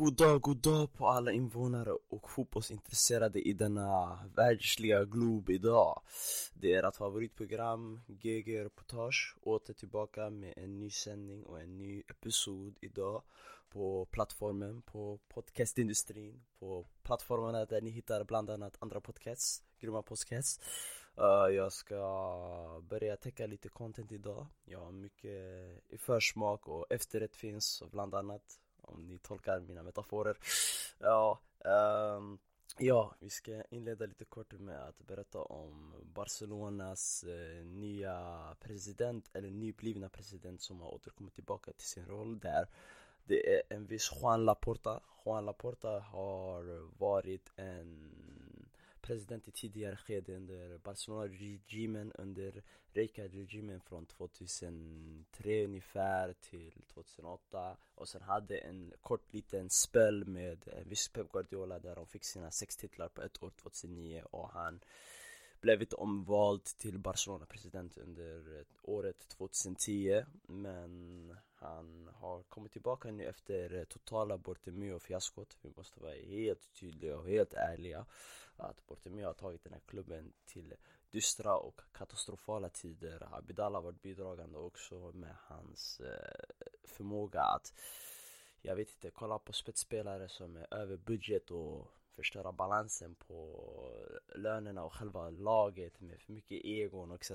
god dag, god dag på alla invånare och fotbollsintresserade i denna världsliga glob idag. Det är ert favoritprogram, GG Reportage, åter tillbaka med en ny sändning och en ny episod idag på plattformen, på podcastindustrin, på plattformarna där ni hittar bland annat andra podcasts, grymma podcasts. Uh, jag ska börja täcka lite content idag. Jag har mycket i försmak och efterrätt finns bland annat om ni tolkar mina metaforer. Ja, um, ja, vi ska inleda lite kort med att berätta om Barcelonas eh, nya president, eller nyblivna president som har återkommit tillbaka till sin roll där. Det är en viss Juan Laporta. Juan Laporta har varit en president i tidigare skede under Barcelona-regimen, under Reykjavik-regimen från 2003 ungefär till 2008 och sen hade en kort liten spel med eh, en viss Pep Guardiola där de fick sina sex titlar på ett år 2009 och han blev inte omvald till Barcelona-president under eh, året 2010 men han har kommit tillbaka nu efter eh, totala Bortemio-fiaskot Vi måste vara helt tydliga och helt ärliga att Bortomeu har tagit den här klubben till dystra och katastrofala tider Abidal har varit bidragande också med hans eh, förmåga att jag vet inte, kolla på spetsspelare som är över budget och förstöra balansen på lönerna och själva laget med för mycket egon etc.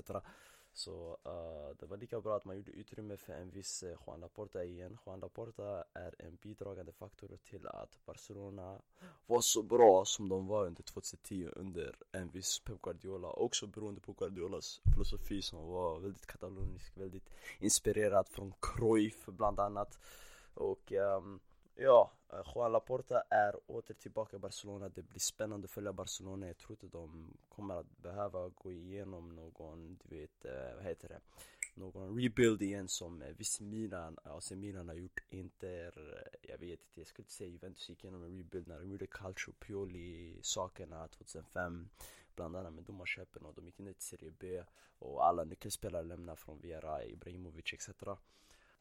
Så uh, det var lika bra att man gjorde utrymme för en viss eh, Juan Laporta igen. Juan Laporta är en bidragande faktor till att Barcelona var så bra som de var under 2010 under en viss Pep Guardiola. Också beroende på Guardiolas filosofi som var väldigt katalonisk, väldigt inspirerad från Cruyff bland annat. Och um, Ja, eh, Juan Laporta är åter tillbaka i Barcelona. Det blir spännande att följa Barcelona. Jag tror inte de kommer att behöva gå igenom någon, du vet, eh, vad heter det? Någon rebuild igen som eh, visst, Milan, AC Milan har gjort. Inter, jag vet inte, jag skulle inte säga Juventus gick igenom en rebuild när de gjorde Calcio Pioli sakerna 2005 Bland annat med domarköpen och de gick ner till Serie B och alla nyckelspelare lämnade från Vera, Ibrahimovic etc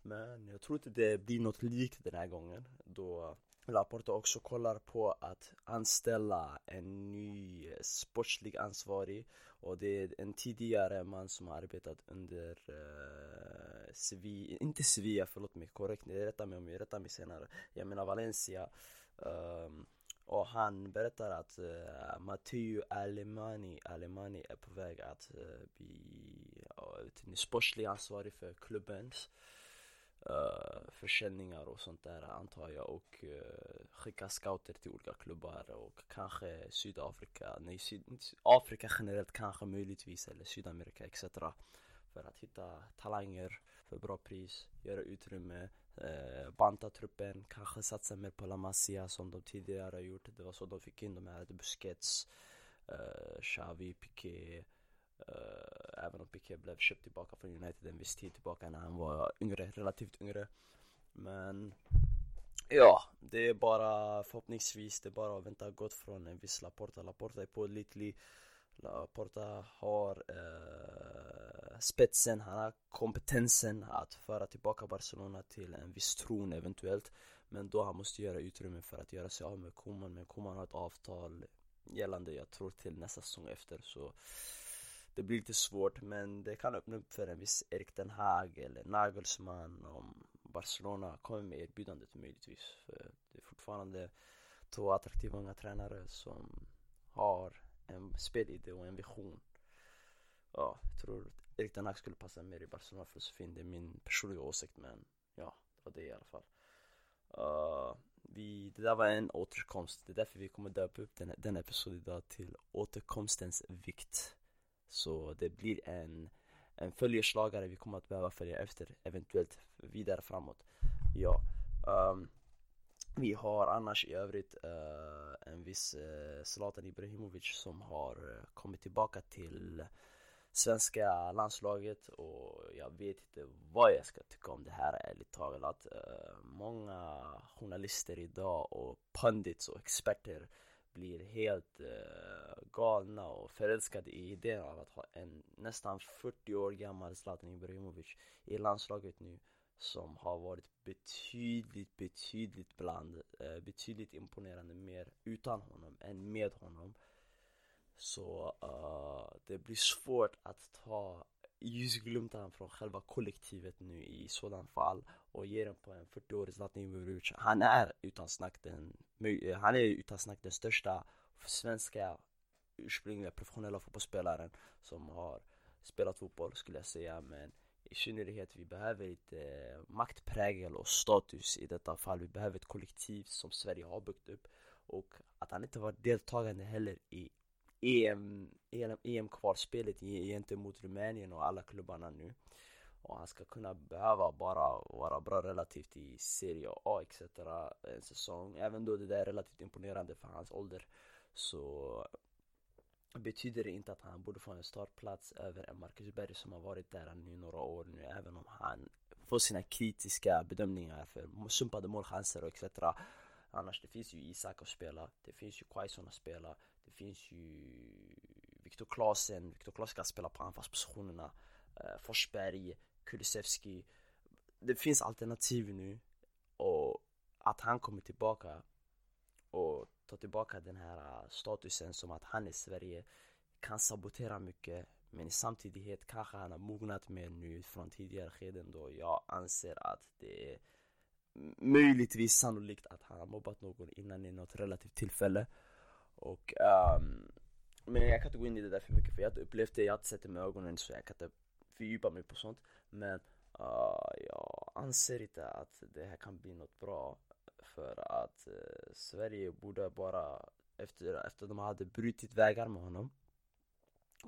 men jag tror inte det blir något likt den här gången då Laporta också kollar på att anställa en ny sportslig ansvarig. Och det är en tidigare man som har arbetat under eh, uh, Sevilla, inte Sevilla förlåt mig korrekt, rätta mig om jag rättar mig senare. Jag menar Valencia. Um, och han berättar att uh, Matteo Alemani, Alemani är på väg att uh, bli uh, sportslig ansvarig för klubben uh, försäljningar och sånt där antar jag och uh, skicka scouter till olika klubbar och kanske Sydafrika, nej Syd Afrika generellt kanske möjligtvis eller Sydamerika etc. För att hitta talanger för bra pris, göra utrymme, uh, banta truppen, kanske satsa mer på La Masia som de tidigare gjort. Det var så de fick in de här Busquets, uh, Xavi, Piqué Uh, även om Piqué blev köpt tillbaka från United en viss tid tillbaka när han var yngre, relativt yngre. Men ja, det är bara förhoppningsvis, det är bara att vänta gott från en viss Laporta. Laporta är pålitlig. Laporta har eh, spetsen, han har kompetensen att föra tillbaka Barcelona till en viss tron eventuellt. Men då han måste göra utrymme för att göra sig av med Koman. Men Koman har ett avtal gällande, jag tror till nästa säsong efter. Så det blir lite svårt men det kan öppna upp för en viss Erik Den Hag eller Nagelsmann om Barcelona kommer med erbjudandet möjligtvis. För det är fortfarande två attraktiva unga tränare som har en spelidé och en vision. Ja, jag tror Erik Den Hag skulle passa mer i Barcelona-filosofin. Det är min personliga åsikt men ja, det var det i alla fall. Uh, vi, det där var en återkomst, det är därför vi kommer döpa upp den, den episoden idag till återkomstens vikt. Så det blir en, en följeslagare vi kommer att behöva följa efter eventuellt vidare framåt. Ja. Um, vi har annars i övrigt uh, en viss uh, Zlatan Ibrahimovic som har uh, kommit tillbaka till svenska landslaget och jag vet inte vad jag ska tycka om det här ärligt talat. Uh, många journalister idag och pundits och experter blir helt uh, galna och förälskade i idén av att ha en nästan 40 år gammal Zlatan Ibrahimovic i landslaget nu som har varit betydligt, betydligt bland, eh, betydligt imponerande mer utan honom än med honom. Så uh, det blir svårt att ta ljusglimten från själva kollektivet nu i sådant fall och ger den på en 40-årig Zlatan Ibrahimovic. Han är utan snack den, eh, han är utan snack den största svenska ursprungliga professionella fotbollsspelaren som har spelat fotboll skulle jag säga men i synnerhet vi behöver lite maktprägel och status i detta fall. Vi behöver ett kollektiv som Sverige har byggt upp och att han inte var deltagande heller i EM, EM-kvalspelet e gentemot Rumänien och alla klubbarna nu och han ska kunna behöva bara vara bra relativt i Serie A etc. en säsong även då det där är relativt imponerande för hans ålder så betyder det inte att han borde få en startplats över en Marcus Berg som har varit där nu några år nu även om han får sina kritiska bedömningar för sumpade målchanser och etc. Annars det finns ju Isak att spela, det finns ju Quaison att spela, finns ju Viktor Klasen, Viktor Klasen kan spela på anfallspositionerna, eh, Forsberg, Kulusevski. Det finns alternativ nu. Och att han kommer tillbaka och tar tillbaka den här eh, statusen som att han i Sverige kan sabotera mycket. Men i samtidighet kanske han har mognat mer nu från tidigare skeden då. Jag anser att det är möjligtvis sannolikt att han har mobbat någon innan i något relativt tillfälle och um, men jag kan inte gå in i det där för mycket för jag har inte upplevt det, jag har inte sett det med ögonen så jag kan inte fördjupa mig på sånt. Men uh, jag anser inte att det här kan bli något bra för att uh, Sverige borde bara efter, efter de hade brutit vägar med honom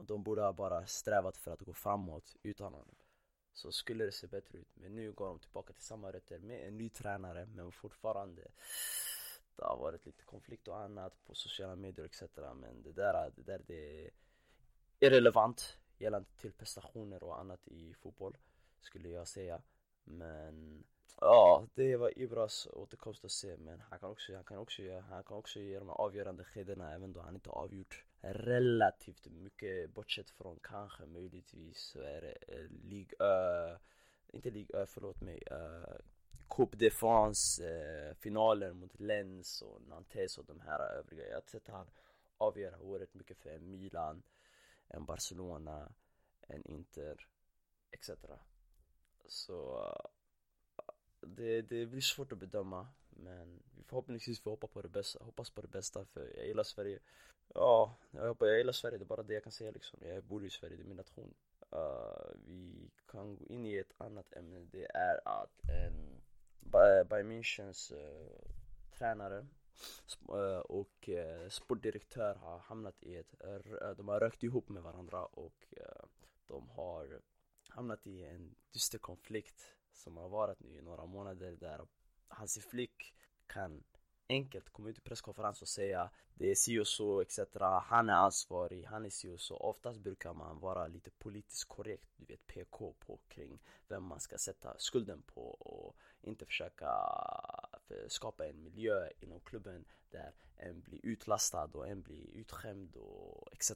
de borde ha bara strävat för att gå framåt utan honom så skulle det se bättre ut. Men nu går de tillbaka till samma rötter med en ny tränare men fortfarande det har varit lite konflikt och annat på sociala medier etc men det där, det där det är irrelevant gällande till prestationer och annat i fotboll skulle jag säga. Men Ja, det var Ibras återkomst att se men han kan också, han kan också, han kan också ge de avgörande skedena även då han inte avgjort relativt mycket bortsett från kanske möjligtvis så är det eh, uh, Ligue uh, inte Ligue uh, förlåt mig uh, Coupe de France eh, uh, finalen mot Lens och Nantes och de här övriga. Jag har sett han avgöra oerhört mycket för en Milan, en Barcelona, en Inter etc. Så det, det blir svårt att bedöma men vi förhoppningsvis får hoppa på det bästa, hoppas på det bästa för jag gillar Sverige Ja, jag, hoppas, jag gillar Sverige, det är bara det jag kan säga liksom Jag bor i Sverige, det är min nation uh, Vi kan gå in i ett annat ämne, det är att en Bayern eh, Münchens uh, tränare. Uh, och uh, sportdirektör har hamnat i ett, de har rökt ihop med varandra och de har hamnat i en dyster konflikt som har varit nu i några månader där hans Flick kan enkelt komma ut till presskonferens och säga det är si och så etc. Han är ansvarig, han är si och så. Oftast brukar man vara lite politiskt korrekt, du vet PK på kring vem man ska sätta skulden på och inte försöka eh, skapa en miljö inom klubben där en blir utlastad och en blir utskämd och etc.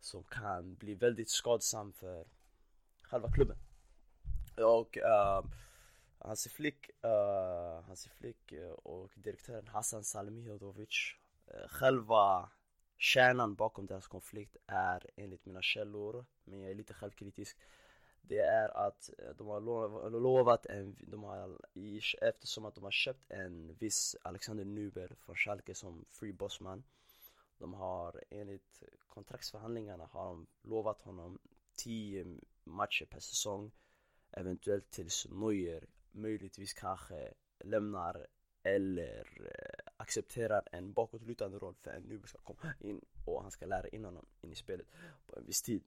Som kan bli väldigt skadsam för själva klubben. Och uh, Hansi Flick, uh, Hansi Flick eh, och direktören Hassan Salmihodovic uh, eh, Själva kärnan bakom deras konflikt är enligt mina källor, men jag är lite självkritisk Det är att de har lovat en, de har, eftersom att de har köpt en viss Alexander Nuber från Schalke som free bossman De har enligt kontraktsförhandlingarna har de lovat honom 10 matcher per säsong Eventuellt tills Neuer möjligtvis kanske lämnar eller eh, accepterar en bakåtlutande roll för en Nuber ska komma in och han ska lära in honom in i spelet på en viss tid.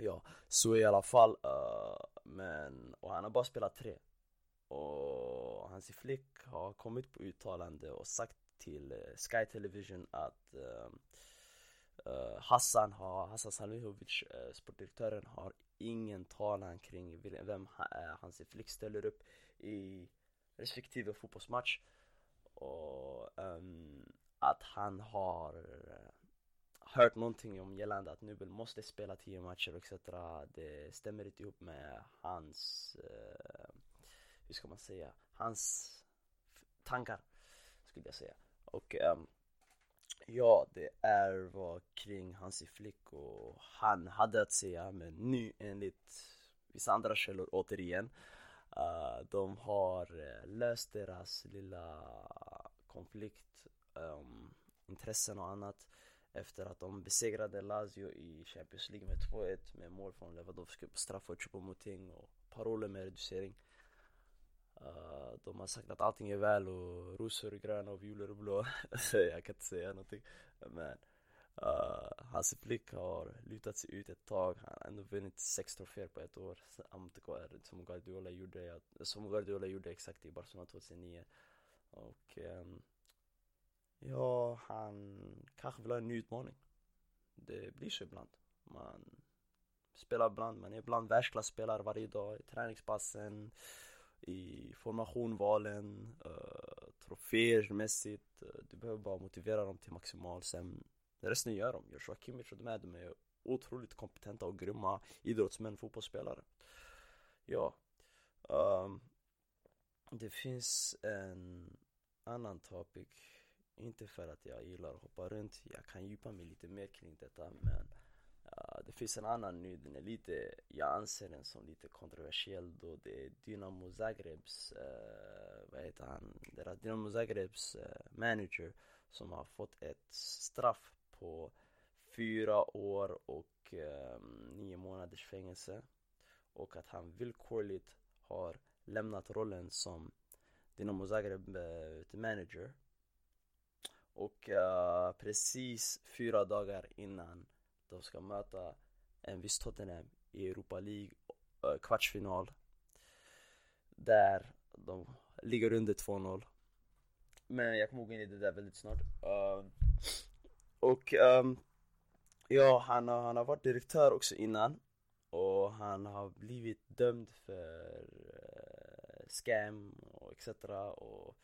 Ja, så i alla fall, uh, men, och han har bara spelat tre. Och hans Flick har kommit på uttalande och sagt till eh, Sky Television att uh, Eh, Hassan har, Hassan Salmihovic, eh, sportdirektören, har ingen talan kring vem eh, hans Flick ställer upp i respektive fotbollsmatch och um, att han har hört någonting om gällande att Nubel måste spela 10 matcher etc. Det stämmer inte ihop med hans, uh, hur ska man säga, hans tankar skulle jag säga. Och um, ja, det är vad kring hans Flick och han hade att säga men nu enligt vissa andra källor återigen uh, de har eh, löst deras lilla konflikt, um, intressen och annat efter att de besegrade Lazio i Champions League med 2-1 med mål från Lewandowski på straff och Choupo-Moting och paroller med reducering. Uh, de har sagt att allting är väl och rosor är gröna och violer är blå. jag kan inte säga någonting. Men uh, hans blick har lutat sig ut ett tag. Han har ändå vunnit sex troféer på ett år. Som Guardiola gjorde, som Guardiola gjorde exakt i Barcelona 2009. Och um, ja, han kanske vill ha en ny utmaning. Det blir så ibland. Man spelar ibland, man är ibland världsklasspelare varje dag i träningspassen i formationvalen, uh, eh, troféermässigt. Eh, du behöver bara motivera dem till maximal. Sen resten gör de. Joshua Kimmich och de här, de är otroligt kompetenta och grymma idrottsmän, fotbollsspelare. Ja. Um, det finns en annan topic. Inte för att jag gillar att hoppa runt. Jag kan djupa mig lite mer kring detta men Uh, det finns en annan nu, den är lite, jag anser den som lite kontroversiell då det är Dynamo Zagrebs, uh, vad heter han, deras Dynamo Zagrebs uh, manager som har fått ett straff på fyra år och um, nio månaders fängelse. Och att han villkorligt har lämnat rollen som Dynamo Zagreb eh, manager. Och precis fyra dagar innan de ska möta en viss Tottenham i Europa League eh, kvartsfinal. Där de ligger under 2-0. Men jag kommer gå in i det där väldigt snart. Uh, och um, ja, han har, han har varit direktör också innan. Och han har blivit dömd för uh, scam och etc. Och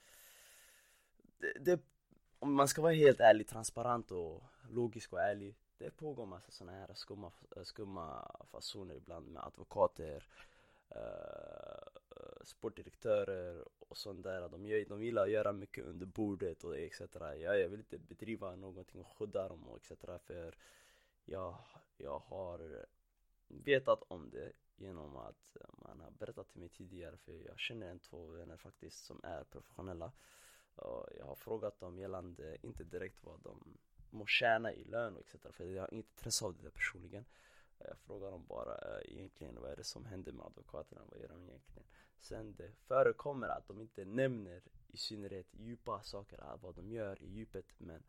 det, det, om man ska vara helt ärlig, transparent och logisk och ärlig det pågår massa sådana här skumma, eh, skumma fasoner ibland med advokater, eh, eh, sportdirektörer och sånt där. De, gör, de gillar att göra mycket under bordet och etc. Ja, jag vill inte bedriva någonting och skydda dem och etc. För jag, jag har vetat om det genom att man har berättat till mig tidigare för jag känner en två vänner faktiskt som är professionella. Och jag har frågat dem gällande, inte direkt vad de må tjäna i lön och etc. För jag har inte intresse av det där personligen. Eh, jag frågar dem bara eh, egentligen vad är det som händer med advokaterna, vad gör de egentligen? Sen det förekommer att de inte nämner i synnerhet djupa saker, eh, vad de gör i djupet men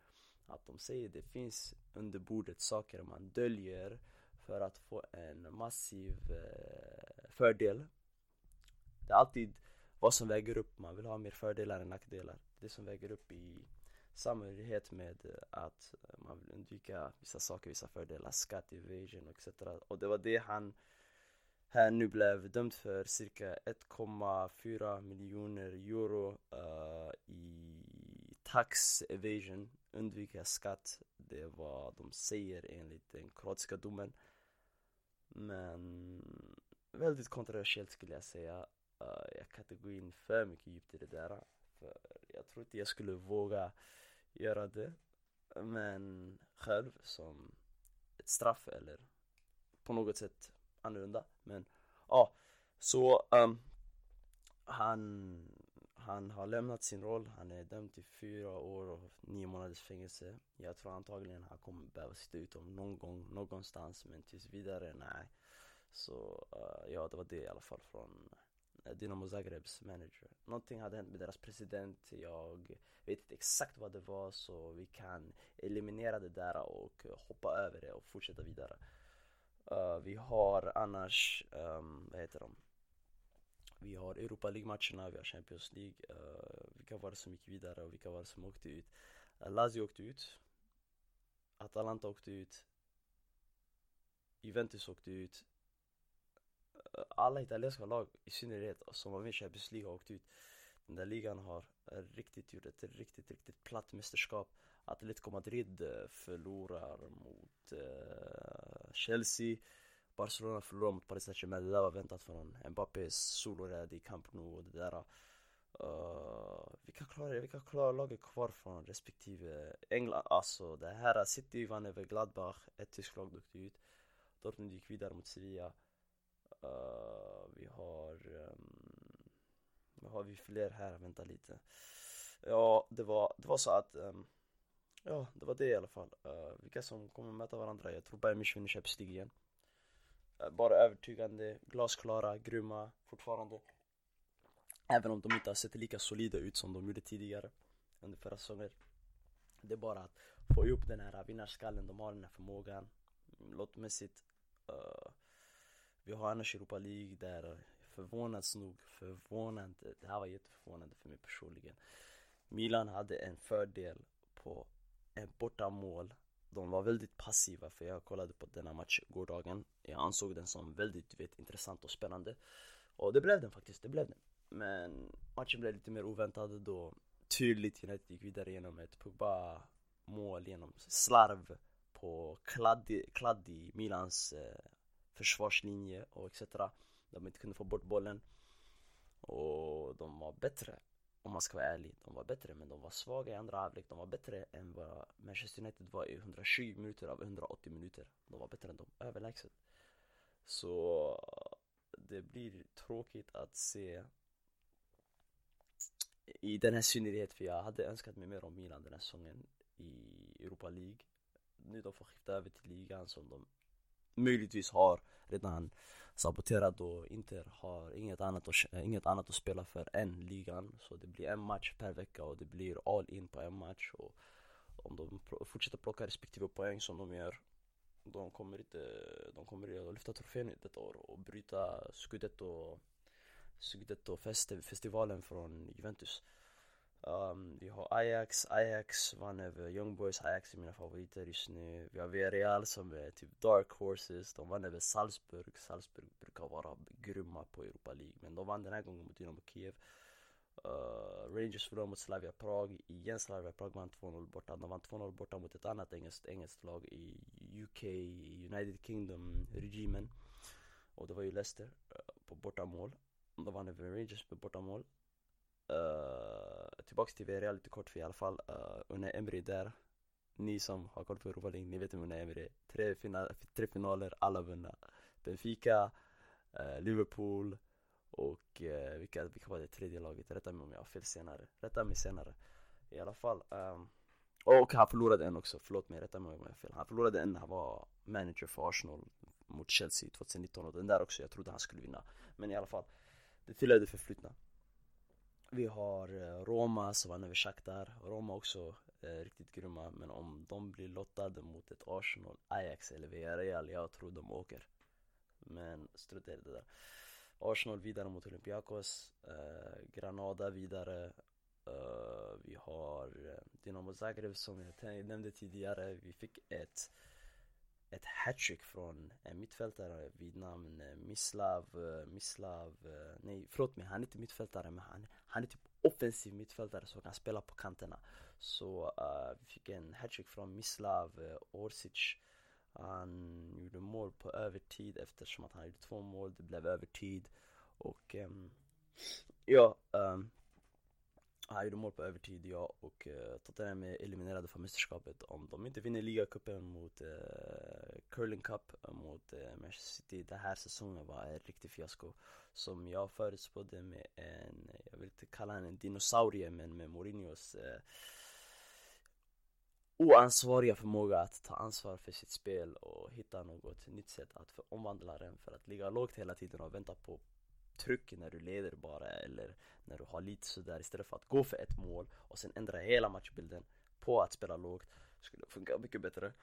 att de säger det finns under bordet saker man döljer för att få en massiv fördel. Det är alltid vad som väger upp, man vill ha mer fördelar än nackdelar. Det som väger upp i samhörighet med eh, att man vill undvika vissa saker, vissa fördelar, skatt, evasion etc. Och det var det han här nu blev dömd för cirka 1,4 miljoner euro uh, i tax evasion, undvika skatt. Det är vad de säger enligt den kroatiska domen. Men väldigt kontroversiellt skulle jag säga. Uh, jag kan inte gå in för mycket djupt i det där. För jag tror inte jag skulle våga göra det. Men själv som ett straff eller på något sätt annorlunda. Men ja, så um, han, han har lämnat sin roll. Han är dömd till fyra år och nio månaders fängelse. Jag tror antagligen han kommer behöva sitta ut om någon gång, någonstans. Men tills vidare, nej. Så uh, ja, det var det i alla fall från Eh, Dinamo Zagrebs manager. Någonting hade hänt med deras president, jag vet inte exakt vad det var så vi kan eliminera det där och hoppa över det och fortsätta vidare. Uh, vi har annars, um, vad heter de? Vi har Europa League-matcherna, vi har Champions League. Uh, vilka var det som gick vidare och vilka var det som åkte ut? Uh, Lazio åkte ut. Atalanta åkte ut. Juventus åkte ut alla italienska lag i synnerhet som var med i Champions League har åkt ut. Den där ligan har riktigt gjort ett riktigt, riktigt platt mästerskap. Atletico Madrid eh, förlorar mot uh, Chelsea. Barcelona förlorar mot Paris Saint-Germain, det där var väntat från Mbappés soloräd i Camp Nou och det där. Uh, Vilka klarar, vilka klarar laget kvar från respektive England? Alltså det här City vann över Gladbach, ett tyskt lag åkte ut. Dortmund gick vidare mot Sevilla uh, Vi har um, Vad har vi fler här? Vänta lite Ja, det var, det var så att um, Ja, det var det i alla fall. Uh, vilka som kommer möta varandra. Jag tror Bayern München vinner Champions League igen. Uh, bara övertygande, glasklara, grymma fortfarande. Även om de inte har sett lika solida ut som de gjorde tidigare under förra säsongen. Det är bara att få ihop den här vinnarskallen, de har den här förmågan. Låtmässigt Uh, vi har annars Europa League där förvånads nog, förvånande, det här var jätteförvånande för mig personligen. Milan hade en fördel på en bortamål. De var väldigt passiva för jag kollade på denna match gårdagen. Jag ansåg den som väldigt vet, intressant och spännande. Och det blev den faktiskt, det blev den. Men matchen blev lite mer oväntad då Tydligt United gick vidare genom ett Pogba mål genom slarv på kladdig, kladdig Milans eh, försvarslinje och etc. De inte kunde få bort bollen och de var bättre om man ska vara ärlig, de var bättre men de var svaga i andra halvlek. De var bättre än vad Manchester United var i 120 minuter av 180 minuter. De var bättre än dem, överlägset. Så det blir tråkigt att se i den här synnerhet för jag hade önskat mig mer om Milan den här säsongen i Europa League. Nu de får skifta över till ligan som de möjligtvis har redan saboterat och Inter har inget annat, att, inget annat att spela för än ligan. Så det blir en match per vecka och det blir all in på en match. Och om de fortsätter plocka respektive poäng som de gör de kommer inte, de kommer att lyfta trofén detta år och bryta Scudetto Scudetto festivalen från Juventus. Um, vi har Ajax, Ajax vann över Young Boys, Ajax är mina favoriter just nu. Vi har Villarreal som är typ dark horses, de vann över Salzburg. Salzburg brukar vara grymma på Europa League men de vann den här gången mot Dynamo Kiev. Uh, Rangers förlorade mot Slavia Prag, igen Slavia Prag vann 2-0 borta. De vann 2-0 borta mot ett annat engelskt, engelskt lag i UK, United Kingdom, regimen. Och det var ju Leicester uh, på bortamål. De vann över Rangers på bortamål uh, tillbaks till VRL lite kort för i alla fall uh, Unai Emery där. Ni som har koll på Europa League, ni vet vem Unai Emery tre, final, tre finaler, alla vunna. Benfica, uh, Liverpool och uh, vilka, vilka var det tredje laget? Rätta mig om jag har fel senare. Rätta mig senare. I alla fall um, Och han förlorade en också, förlåt mig, rätta mig om jag har fel. Han förlorade en. När han var manager för Arsenal mot Chelsea 2019 och den där också, jag trodde han skulle vinna. Men i alla fall Det tillhör det förflutna vi har eh, Roma som vann över Shakhtar. Roma också eh, riktigt grymma. Men om de blir lottade mot ett Arsenal, Ajax eller Villarreal, jag tror de åker. Men strunt i det där. Arsenal vidare mot Olympiakos. Eh, Granada vidare. Eh, vi har Dynamo Dinamo Zagreb som jag nämnde tidigare. Vi fick ett ett hattrick från en mittfältare vid namn eh, Mislav, eh, Mislav, nej förlåt mig, han är inte mittfältare men han, han är typ offensiv mittfältare som kan spela på kanterna. Så uh, vi fick en hattrick från Mislav uh, Orsic. Han gjorde mål på övertid eftersom att han gjorde två mål, det blev övertid. Och um, ja, um, han gjorde mål på övertid, ja, och eh, Tottenham är eliminerade från mästerskapet om de inte vinner ligacupen mot eh, Curling Cup mot eh, Manchester City. Den här säsongen var en riktig fiasko som jag förutspådde med en, jag vill inte kalla henne en dinosaurie, men med Mourinhos eh, oansvariga förmåga att ta ansvar för sitt spel och hitta något nytt sätt att omvandla den för att ligga lågt hela tiden och vänta på tryck när du leder bara eller när du har lite sådär istället för att gå för ett mål och sen ändra hela matchbilden på att spela lågt skulle funka mycket bättre.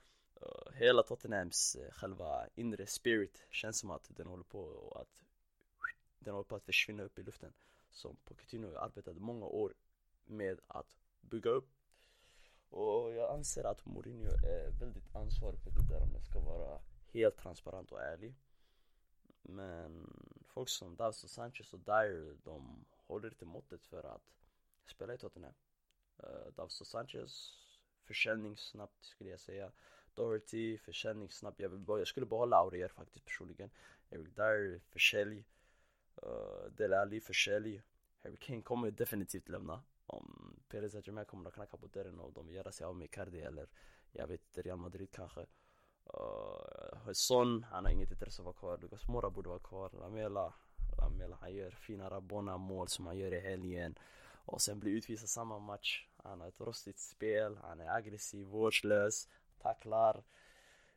Eh, hela Tottenhams eh, själva inre spirit känns som att den håller på att den håller på att försvinna upp i luften. Som Pochettino arbetade många år med att bygga upp. Och jag anser att Mourinho är väldigt ansvarig för det där om jag ska vara helt transparent och ärlig. Men folk som Davison Sanchez och Dyer, de håller inte måttet för att spela i Tottenham. Eh, uh, Davison Sanchez, försäljning snabbt skulle jag säga. Doherty, försäljningssnabbt. Jag, vill, jag skulle behålla Aurier faktiskt personligen. Eric Dyer, försälj. Uh, eh, Dele Alli, försälj. Harry Kane kommer definitivt lämna. Om Perez Saint-Germain kommer att knacka på dörren och de vill göra sig av med Cardi eller jag vet inte, Real Madrid kanske. Uh, Son, han har inget intresse av att vara kvar. Lucas Mora borde vara kvar. Lamela, Lamela han gör fina Rabona mål som han gör i helgen. Och sen blir utvisad samma match. Han har ett rostigt spel, han är aggressiv, vårdslös, tacklar,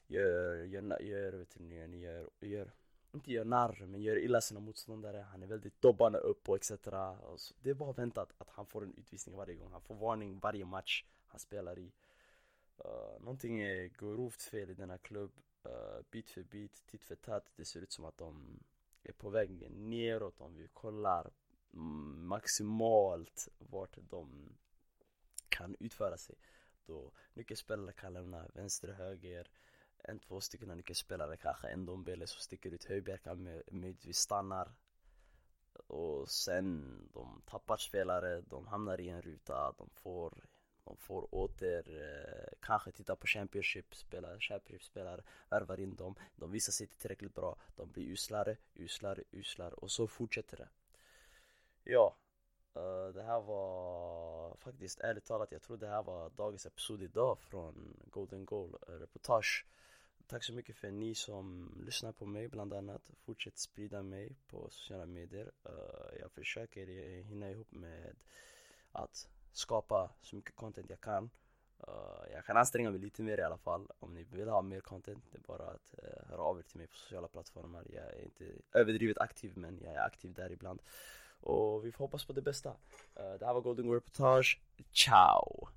gör, gör, gör, vet ni, gör, gör, gör inte gör narr, men gör illa sina motståndare. Han är väldigt dobbande upp och etc. Så det bara väntat att han får en utvisning varje gång. Han får varning varje match han spelar i. Uh, någonting är grovt fel i denna klubb. Uh, bit för bit, titt för tatt. Det ser ut som att de är på väg neråt om vi kollar maximalt vart de kan utföra sig. Då nyckelspelare kan lämna vänster höger. En, två stycken nyckelspelare kanske, en Dombele som sticker ut, Höjberg kan möjligtvis stannar. Och sen, de tappar spelare, de hamnar i en ruta, de får får åter eh, kanske titta på Championship spelare, Championship spelare, värvar in dem, de visar sig inte tillräckligt bra, de blir uslare, uslare, uslare och så fortsätter det. Ja, eh, det här var faktiskt ärligt talat, jag tror det här var dagens episod idag från Golden Goal reportage. Tack så mycket för ni som lyssnar på mig bland annat. Fortsätt sprida mig på sociala medier. Uh, jag försöker hinna ihop med att skapa så mycket content jag kan. Uh, jag kan anstränga mig lite mer i alla fall. Om ni vill ha mer content, det är bara att uh, höra av er till mig på sociala plattformar. Jag är inte överdrivet aktiv, men jag är aktiv där ibland. Och vi får hoppas på det bästa. Uh, det här var Golden Reportage. Ciao!